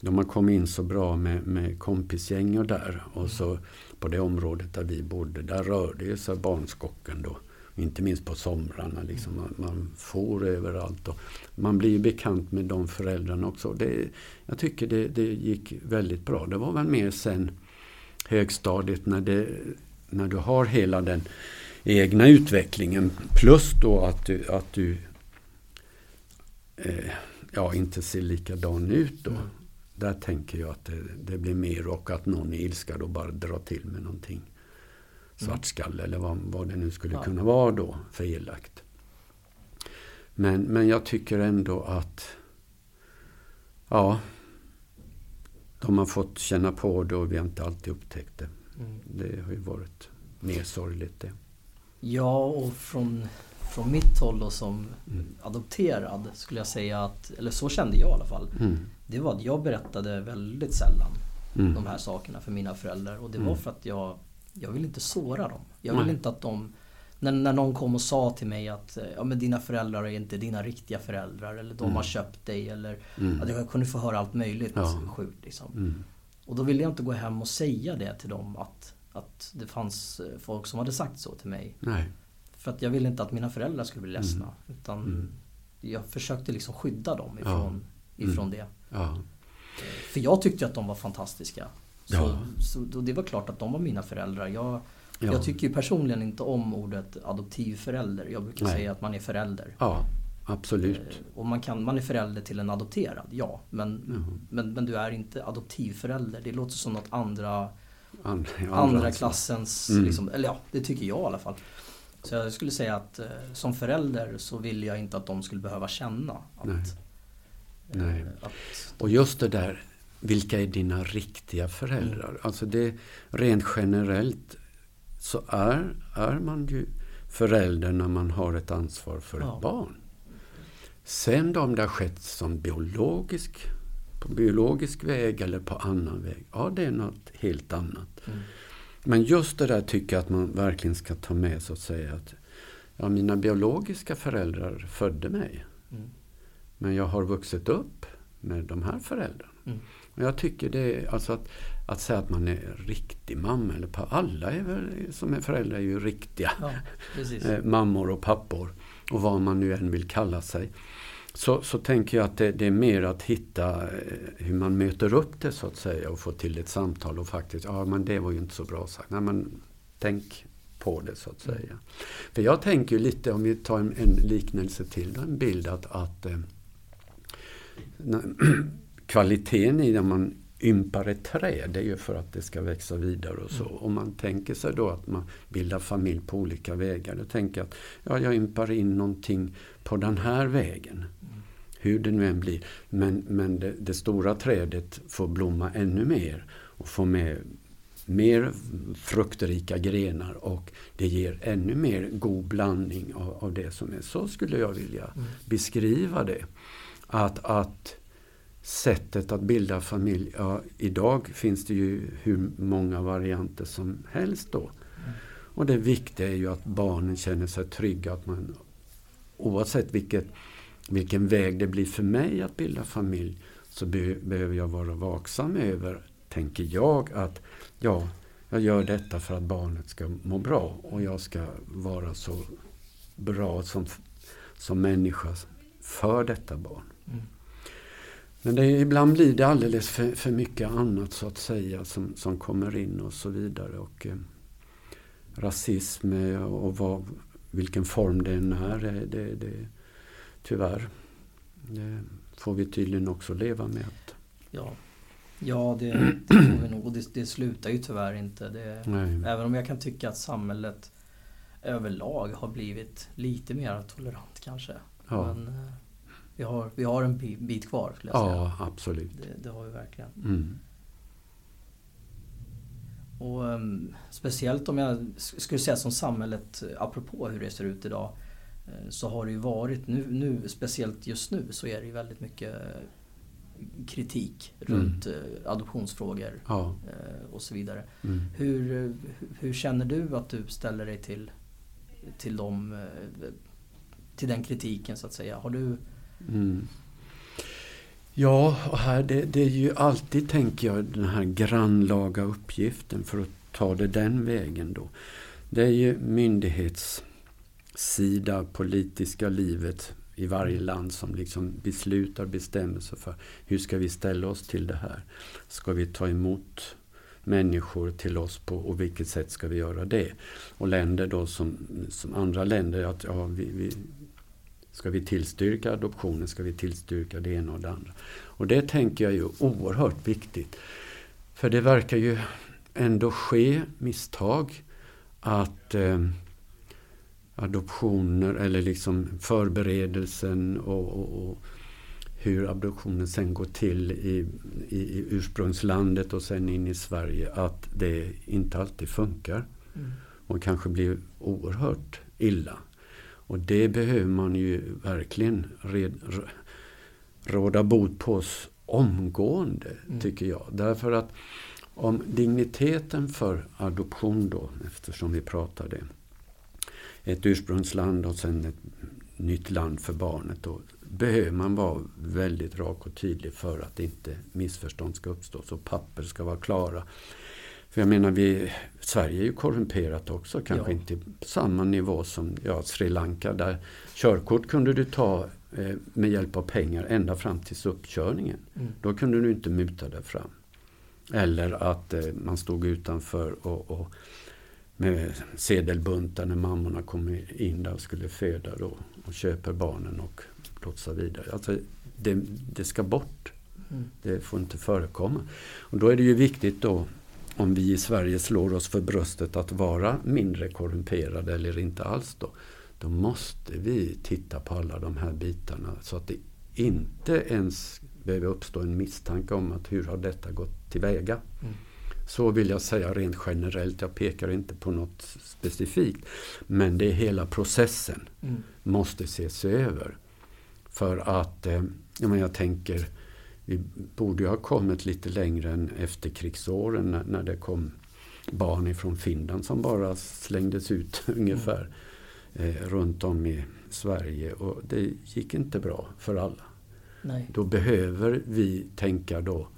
S2: de har kommit in så bra med, med kompisgäng och där och så på det området där vi bodde där rörde ju sig barnskocken då. Inte minst på somrarna. Liksom. Man, man får överallt. Och man blir bekant med de föräldrarna också. Det, jag tycker det, det gick väldigt bra. Det var väl mer sen högstadiet när, det, när du har hela den egna utvecklingen. Plus då att du, att du eh, ja, inte ser likadan ut då.
S1: Mm.
S2: Där tänker jag att det, det blir mer och att någon i ilska då bara drar till med någonting svartskalle eller vad, vad det nu skulle
S1: Ja.
S2: kunna vara då för elakt. Men, men jag tycker ändå att ja, de har fått känna på det och vi har inte alltid upptäckt det.
S1: Mm.
S2: Det har ju varit mer sorgligt det.
S1: Ja, och från, från mitt håll då som
S2: Mm.
S1: adopterad skulle jag säga att, eller så kände jag i alla fall.
S2: Mm.
S1: Det var att jag berättade väldigt sällan
S2: Mm.
S1: de här sakerna för mina föräldrar. Och det
S2: Mm.
S1: var för att jag, jag ville inte såra dem. Jag ville
S2: Nej.
S1: inte att de när, när någon kom och sa till mig att eh, ja, men dina föräldrar är inte dina riktiga föräldrar eller de
S2: Mm.
S1: har köpt dig eller
S2: Mm.
S1: att jag kunde få höra allt möjligt
S2: Ja.
S1: sjukt. Liksom.
S2: Mm.
S1: Och då ville jag inte gå hem och säga det till dem att, att det fanns eh, folk som hade sagt så till mig.
S2: Nej.
S1: För att jag ville inte att mina föräldrar skulle bli ledsna. Utan
S2: Mm.
S1: jag försökte liksom skydda dem
S2: Ja.
S1: ifrån, ifrån det.
S2: Ja.
S1: För jag tyckte att de var fantastiska. Så,
S2: Ja.
S1: så då det var klart att de var mina föräldrar. Jag,
S2: Ja.
S1: jag tycker ju personligen inte om ordet adoptivförälder. Jag brukar
S2: Nej.
S1: säga att man är förälder.
S2: ja, absolut.
S1: Eh, Och man, kan, man är förälder till en adopterad, ja. Men,
S2: Ja.
S1: men, men du är inte adoptivförälder. Det låter som något andra,
S2: Andra,
S1: andra klassens,
S2: Mm.
S1: liksom, eller ja, det tycker jag i alla fall. Så jag skulle säga att eh, som förälder så vill jag inte att de skulle behöva känna att,
S2: Nej.
S1: eh,
S2: Nej.
S1: att
S2: Och just det där, vilka är dina riktiga föräldrar?
S1: Mm.
S2: Alltså det, rent generellt så är, är man ju förälder när man har ett ansvar för
S1: Ja.
S2: ett barn. Sen då om det har skett som biologisk, på biologisk väg eller på annan väg, ja det är något helt annat.
S1: Mm.
S2: Men just det där tycker jag att man verkligen ska ta med så att säga att ja, mina biologiska föräldrar födde mig.
S1: Mm.
S2: Men jag har vuxit upp med de här föräldrarna.
S1: Mm.
S2: Jag tycker det är, alltså att, att säga att man är riktig mamma eller pappa. Alla är väl, som är föräldrar är ju riktiga
S1: Ja,
S2: eh, mammor och pappor. Och vad man nu än vill kalla sig. Så, så tänker jag att det, det är mer att hitta eh, hur man möter upp det så att säga och få till ett samtal och faktiskt, ja men det var ju inte så bra sagt. Nej men tänk på det så att säga. För jag tänker lite, om vi tar en, en liknelse till, en bild att, att eh, när- kvaliteten i när man ympar ett träd, det är ju för att det ska växa vidare och så. Om man tänker sig då att man bildar familj på olika vägar, då tänker jag att ja, jag ympar in någonting på den här vägen. Hur det nu än blir. Men, men det, det stora trädet får blomma ännu mer och få med mer fruktrika grenar och det ger ännu mer god blandning av, av det som är. Så skulle jag vilja beskriva det. Att, att sättet att bilda familj, ja, idag finns det ju hur många varianter som helst då. Och det viktiga är ju att barnen känner sig trygga, att man oavsett vilket, vilken väg det blir för mig att bilda familj så be, behöver jag vara vaksam över, tänker jag, att ja, jag gör detta för att barnet ska må bra och jag ska vara så bra som, som människa för detta barn.
S1: Mm.
S2: Men det, ibland blir det alldeles för, för mycket annat så att säga som, som kommer in och så vidare. Och, eh, rasism eh, och vad, vilken form det än är, eh, det, det, tyvärr det får vi tydligen också leva med. Att,
S1: Ja, ja det, det får vi nog. Och det, det slutar ju tyvärr inte. Det, även om jag kan tycka att samhället överlag har blivit lite mer tolerant kanske.
S2: Ja.
S1: Men eh, vi har, vi har en bi- bit kvar skulle jag säga.
S2: ja, absolut.
S1: Det, det har vi verkligen.
S2: Mm.
S1: Och ehm, speciellt om jag sk- skulle säga som samhället, eh, apropå hur det ser ut idag. eh, Så har det ju varit, nu, nu speciellt just nu, så är det ju väldigt mycket eh, kritik
S2: Mm.
S1: runt eh, adoptionsfrågor
S2: Ja,
S1: och så vidare.
S2: mm.
S1: Hur, hu- hur känner du att du ställer dig till, till, dem, till den kritiken så att säga? Har du...
S2: Mm. Ja, och här, det, det är ju alltid, tänker jag, den här grannlaga uppgiften för att ta det den vägen då. Det är ju myndighetssida, politiska livet i varje land som liksom beslutar, bestämmer sig för hur ska vi ställa oss till det här. Ska vi ta emot människor till oss på och vilket sätt ska vi göra det? Och länder då som, som andra länder, att ja, vi, vi, Ska vi tillstyrka adoptionen? Ska vi tillstyrka det ena och det andra? Och det tänker jag är ju oerhört viktigt. För det verkar ju ändå ske misstag att eh, adoptioner eller liksom förberedelsen och, och, och hur adoptionen sen går till i, i, i ursprungslandet och sen in i Sverige, att det inte alltid funkar och kanske blir oerhört illa. Och det behöver man ju verkligen red, råda bot på omgående,
S1: Mm.
S2: tycker jag. Därför att om digniteten för adoption då, eftersom vi pratar det, ett ursprungsland och sen ett nytt land för barnet, då behöver man vara väldigt rak och tydlig för att inte missförstånd ska uppstå. Så papper ska vara klara. För jag menar, vi, Sverige är ju korrumperat också, kanske
S1: Ja.
S2: inte på samma nivå som ja, Sri Lanka där körkort kunde du ta eh, med hjälp av pengar ända fram till uppkörningen.
S1: Mm.
S2: Då kunde du inte muta dig fram. Eller att eh, man stod utanför och, och med sedelbuntar när mammorna kom in där och skulle föda då och köper barnen och lotsar vidare. Alltså, det, det ska bort.
S1: Mm.
S2: Det får inte förekomma. Och då är det ju viktigt då om vi i Sverige slår oss för bröstet att vara mindre korrumperade eller inte alls då. Då måste vi titta på alla de här bitarna så att det inte ens behöver uppstå en misstanke om att hur har detta gått tillväga.
S1: Mm.
S2: Så vill jag säga rent generellt. Jag pekar inte på något specifikt. Men det är hela processen
S1: Mm.
S2: måste ses över. För att, eh, jag, menar, jag tänker, vi borde ju ha kommit lite längre än efterkrigsåren när, när det kom barn ifrån Finland som bara slängdes ut ungefär eh, runt om i Sverige. Och det gick inte bra för alla.
S1: Nej.
S2: Då behöver vi tänka då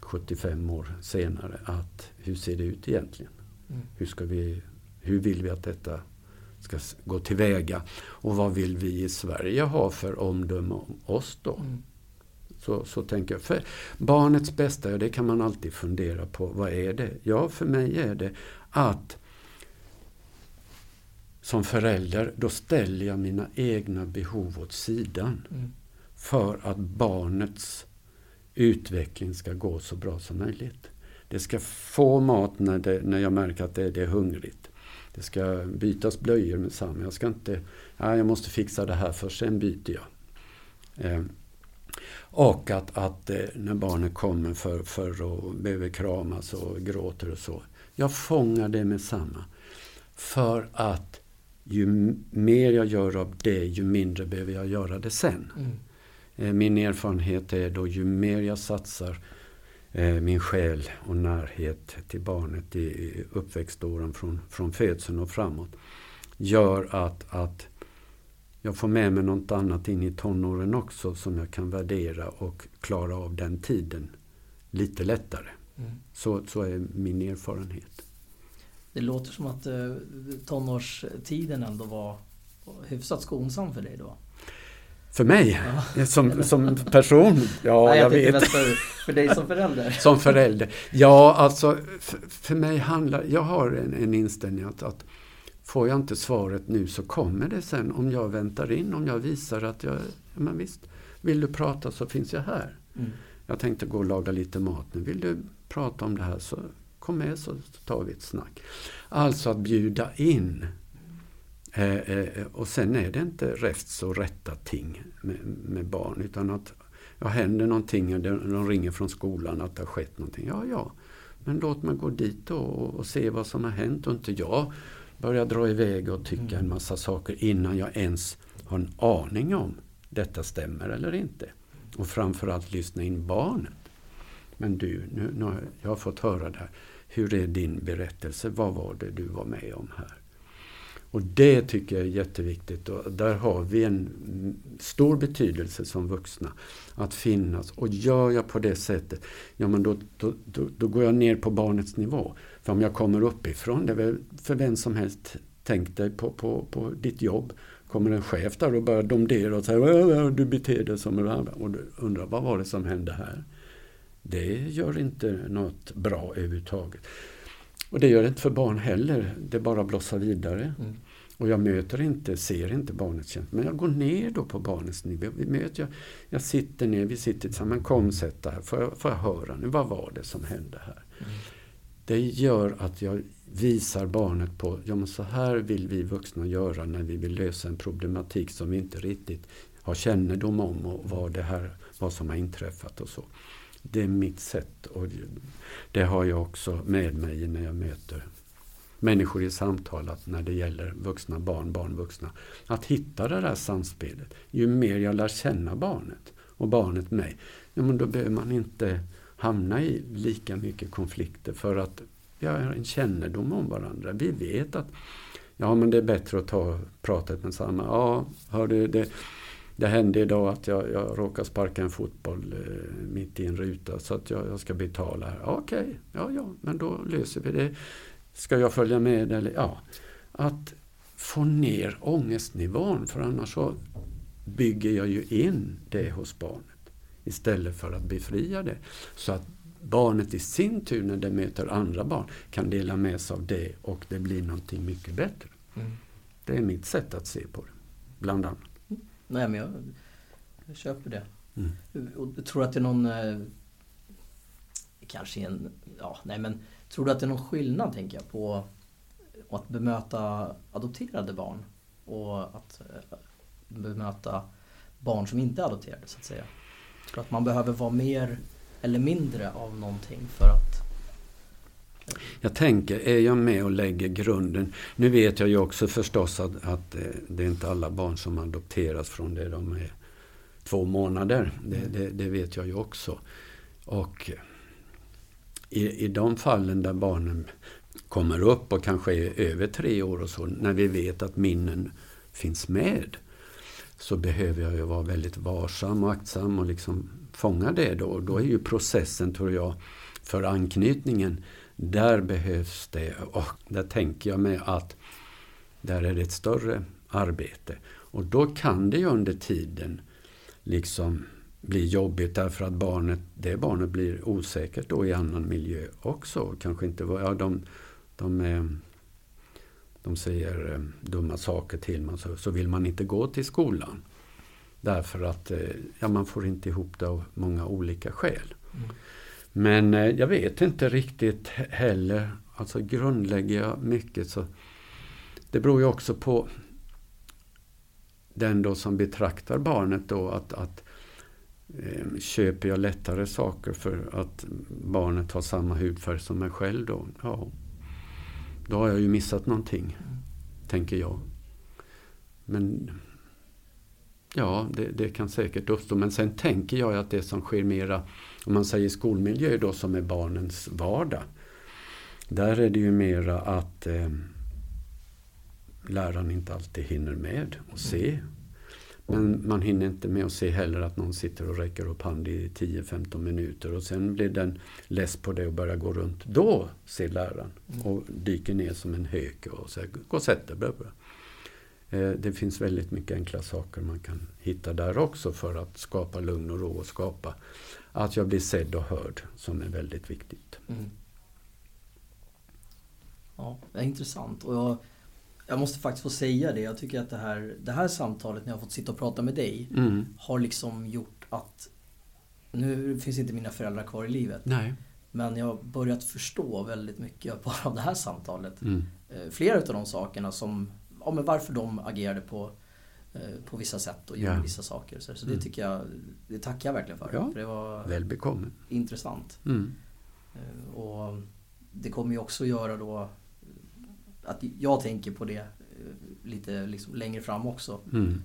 S2: 75 år senare att hur ser det ut egentligen?
S1: Mm.
S2: Hur, ska vi, hur vill vi att detta ska gå tillväga? Och vad vill vi i Sverige ha för omdöme om oss då?
S1: Mm.
S2: Så, så tänker jag. För barnets bästa, ja, det kan man alltid fundera på. Vad är det? Ja, för mig är det att som förälder, då ställer jag mina egna behov åt sidan
S1: Mm.
S2: för att barnets utveckling ska gå så bra som möjligt. Det ska få mat när, det, när jag märker att det, det är hungrigt. Det ska bytas blöjor med samma. Jag ska inte, ja, jag måste fixa det här först, sen byter jag. Eh, och att, att eh, när barnet kommer för, för att behöver kramas och gråter och så. Jag fångar det med samma. För att ju mer jag gör av det, ju mindre behöver jag göra det sen.
S1: Mm.
S2: Eh, Min erfarenhet är då ju mer jag satsar eh, min själ och närhet till barnet i uppväxtåren från, från födseln och framåt gör att, att jag får med mig något annat in i tonåren också som jag kan värdera och klara av den tiden lite lättare.
S1: Mm.
S2: Så, så är min erfarenhet.
S1: Det låter som att eh, tonårstiden ändå var hyfsat skonsam för dig då?
S2: För mig,
S1: Ja.
S2: som, som person, ja
S1: Nej,
S2: jag
S1: tänkte
S2: vet.
S1: för, för dig som förälder.
S2: Som förälder. Ja, alltså för, för mig handlar... Jag har en, en inställning att, att får jag inte svaret nu så kommer det sen om jag väntar in, om jag visar att jag... Ja, men visst, vill du prata så finns jag här.
S1: Mm.
S2: Jag tänkte gå och laga lite mat nu. Vill du prata om det här så kom med så tar vi ett snack. Alltså att bjuda in. Eh, eh, och sen är det inte räfts och rätta ting med, med barn utan att ja, händer någonting och de, ringer från skolan att det har skett någonting. Ja, ja. Men låt mig gå dit och, och se vad som har hänt och inte jag börjar dra iväg och tycka
S1: Mm.
S2: en massa saker innan jag ens har en aning om detta stämmer eller inte. Och framförallt lyssna in barnet. Men du, nu, nu har jag har fått höra det här. Hur är din berättelse? Vad var det du var med om här? Och det tycker jag är jätteviktigt och där har vi en stor betydelse som vuxna. Att finnas. Och gör jag på det sättet, ja men då, då, då, då går jag ner på barnets nivå. För om jag kommer uppifrån, det är väl för vem som helst, tänk dig på, på, på ditt jobb. Kommer en chef där och börjar domdera och säger äh, äh, äh, du beter dig som en. Och du undrar vad var det som hände här? Det gör inte något bra överhuvudtaget. Och det gör det inte för barn heller. Det bara blossar vidare.
S1: Mm.
S2: Och jag möter inte, ser inte barnets känslor. Men jag går ner då på barnets nivå. Vi möter, jag, jag sitter ner, vi sitter tillsammans. Kom sätt dig här. Får jag, får jag höra nu? Vad var det som hände här?
S1: Mm.
S2: Det gör att jag visar barnet på, ja men så här vill vi vuxna göra när vi vill lösa en problematik som vi inte riktigt har kännedom om och vad det här, vad som har inträffat och så. Det är mitt sätt och det har jag också med mig när jag möter människor i samtal att när det gäller vuxna barn, barn, vuxna. Att hitta det där samspelet. Ju mer jag lär känna barnet och barnet mig, ja, men då behöver man inte hamna i lika mycket konflikter för att vi har en kännedom om varandra. Vi vet att ja, men det är bättre att ta pratet med samma. Ja, hör du, det, det hände idag att jag, jag råkade sparka en fotboll eh, mitt i en ruta så att jag, jag ska betala. Okej, okay, ja, ja, men då löser vi det. Ska jag följa med eller ja. Att få ner ångestnivån för annars så bygger jag ju in det hos barnet istället för att befria det. Så att barnet i sin tur när det möter andra barn kan dela med sig av det och det blir någonting mycket bättre.
S1: Mm.
S2: Det är mitt sätt att se på det, bland annat.
S1: Nej men jag, jag köper det.
S2: Mm.
S1: Och tror att det är någon... eh, Kanske en... Ja, nej men... Tror du att det är någon skillnad, tänker jag, på att bemöta adopterade barn och att eh, bemöta barn som inte är adopterade, så att säga? Tror att man behöver vara mer eller mindre av någonting för att...
S2: Jag tänker, är jag med och lägger grunden? Nu vet jag ju också förstås att, att eh, det är inte alla barn som adopteras från det de är två månader. Det, det, det vet jag ju också. Och i, i de fallen där barnen kommer upp och kanske är över tre år och så, när vi vet att minnen finns med. så behöver jag ju vara väldigt varsam och aktsam och liksom fånga det då. Då är ju processen, tror jag, för anknytningen, där behövs det. Och där tänker jag mig att där är det ett större arbete. Och då kan det ju under tiden liksom bli jobbigt därför att barnet, det barnet blir osäkert då i annan miljö också. Kanske inte, ja, de, de, de, de säger eh, dumma saker till man så, så vill man inte gå till skolan. Därför att eh, ja, man får inte ihop det av många olika skäl. Mm. Men eh, jag vet inte riktigt heller. Alltså grundlägger jag mycket så det beror ju också på den då som betraktar barnet då att, att eh, köper jag lättare saker för att barnet har samma hudfärg som mig själv då? Ja, då har jag ju missat någonting, mm. tänker jag. Men ja, det, det, kan säkert uppstå. Men sen tänker jag att det som sker mera, om man säger skolmiljö då som är barnens vardag. Där är det ju mera att eh, läraren inte alltid hinner med att se. Men man hinner inte med att se heller att någon sitter och räcker upp hand i 10-15 minuter och sen blir den less på det och börjar gå runt. Då ser läraren och dyker ner som en hök och säger gå och sätt dig. Eh, det finns väldigt mycket enkla saker man kan hitta där också för att skapa lugn och ro och skapa att jag blir sedd och hörd som är väldigt viktigt. Mm.
S1: Ja, det är intressant. Och jag, jag måste faktiskt få säga det. Jag tycker att det här, det här samtalet när jag har fått sitta och prata med dig mm. har liksom gjort att nu finns inte mina föräldrar kvar i livet.
S2: Nej.
S1: Men jag har börjat förstå väldigt mycket bara av det här samtalet. Mm. Eh, flera av de sakerna som, ja men varför de agerade på, eh, på vissa sätt och gjorde ja. vissa saker. Så, så det mm. tycker jag, det tackar jag verkligen för.
S2: Ja,
S1: för det
S2: var väl bekommen.
S1: Intressant. Mm. Eh, och det kommer ju också göra då att jag tänker på det eh, lite liksom längre fram också. Mm.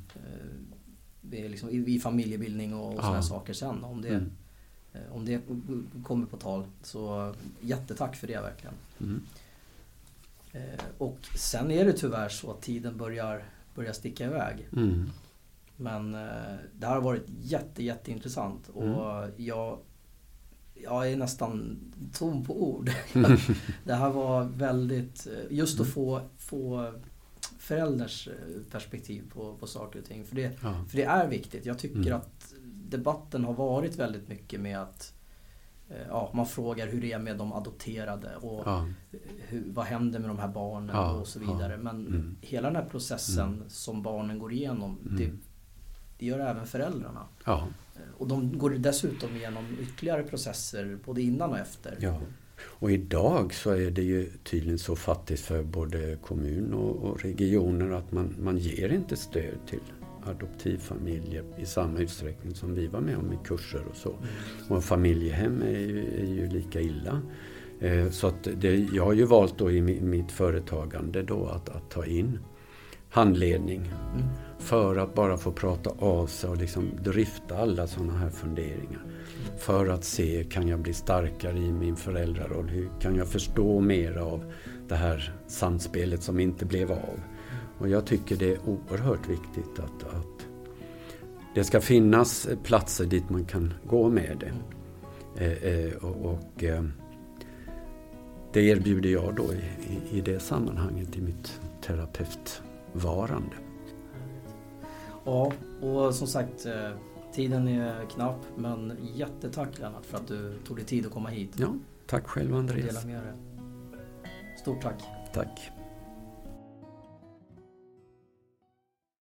S1: Det är liksom i familjebildning och, och sådana ja. saker sen. Om det, mm. Eh, om det kommer på tal. Så jättetack för det verkligen. Mm. Och sen är det tyvärr så att tiden börjar, börjar sticka iväg. Mm. Men det här har varit jätte, jätteintressant och mm. jag jag är nästan tom på ord. det här var väldigt, eh, just att få, få föräldrars eh, perspektiv på, på saker och ting. För det, ja. för det är viktigt. Jag tycker mm. att debatten har varit väldigt mycket med att eh, ja, man frågar hur det är med de adopterade och ja. hur, vad händer med de här barnen ja. och så vidare. Men mm. hela den här processen mm. som barnen går igenom, det, mm. Det gör även föräldrarna. Och de går dessutom igenom ytterligare processer både innan och efter.
S2: Ja. Och idag så är det ju tydligen så fattigt för både kommun och, och regioner att man, man ger inte stöd till adoptivfamiljer i samma utsträckning som vi var med om i kurser och så. Mm. Och familjehem är ju, är ju lika illa. Eh, så att det, jag har ju valt då i mitt företagande då att, att ta in handledning. Mm. För att bara få prata av sig och liksom drifta alla sådana här funderingar. För att se, kan jag bli starkare i min föräldraroll? Hur kan jag förstå mer av det här samspelet som inte blev av? Och jag tycker det är oerhört viktigt att, att det ska finnas platser dit man kan gå med det. Eh, eh, och, och eh, det erbjuder jag då i, i, i det sammanhanget i mitt terapeutvarande.
S1: Ja, och som sagt eh, tiden är knapp men jättetack Lennart för att du tog dig tid att komma hit.
S2: Ja, tack själv Andreas.
S1: Stort tack.
S2: Tack.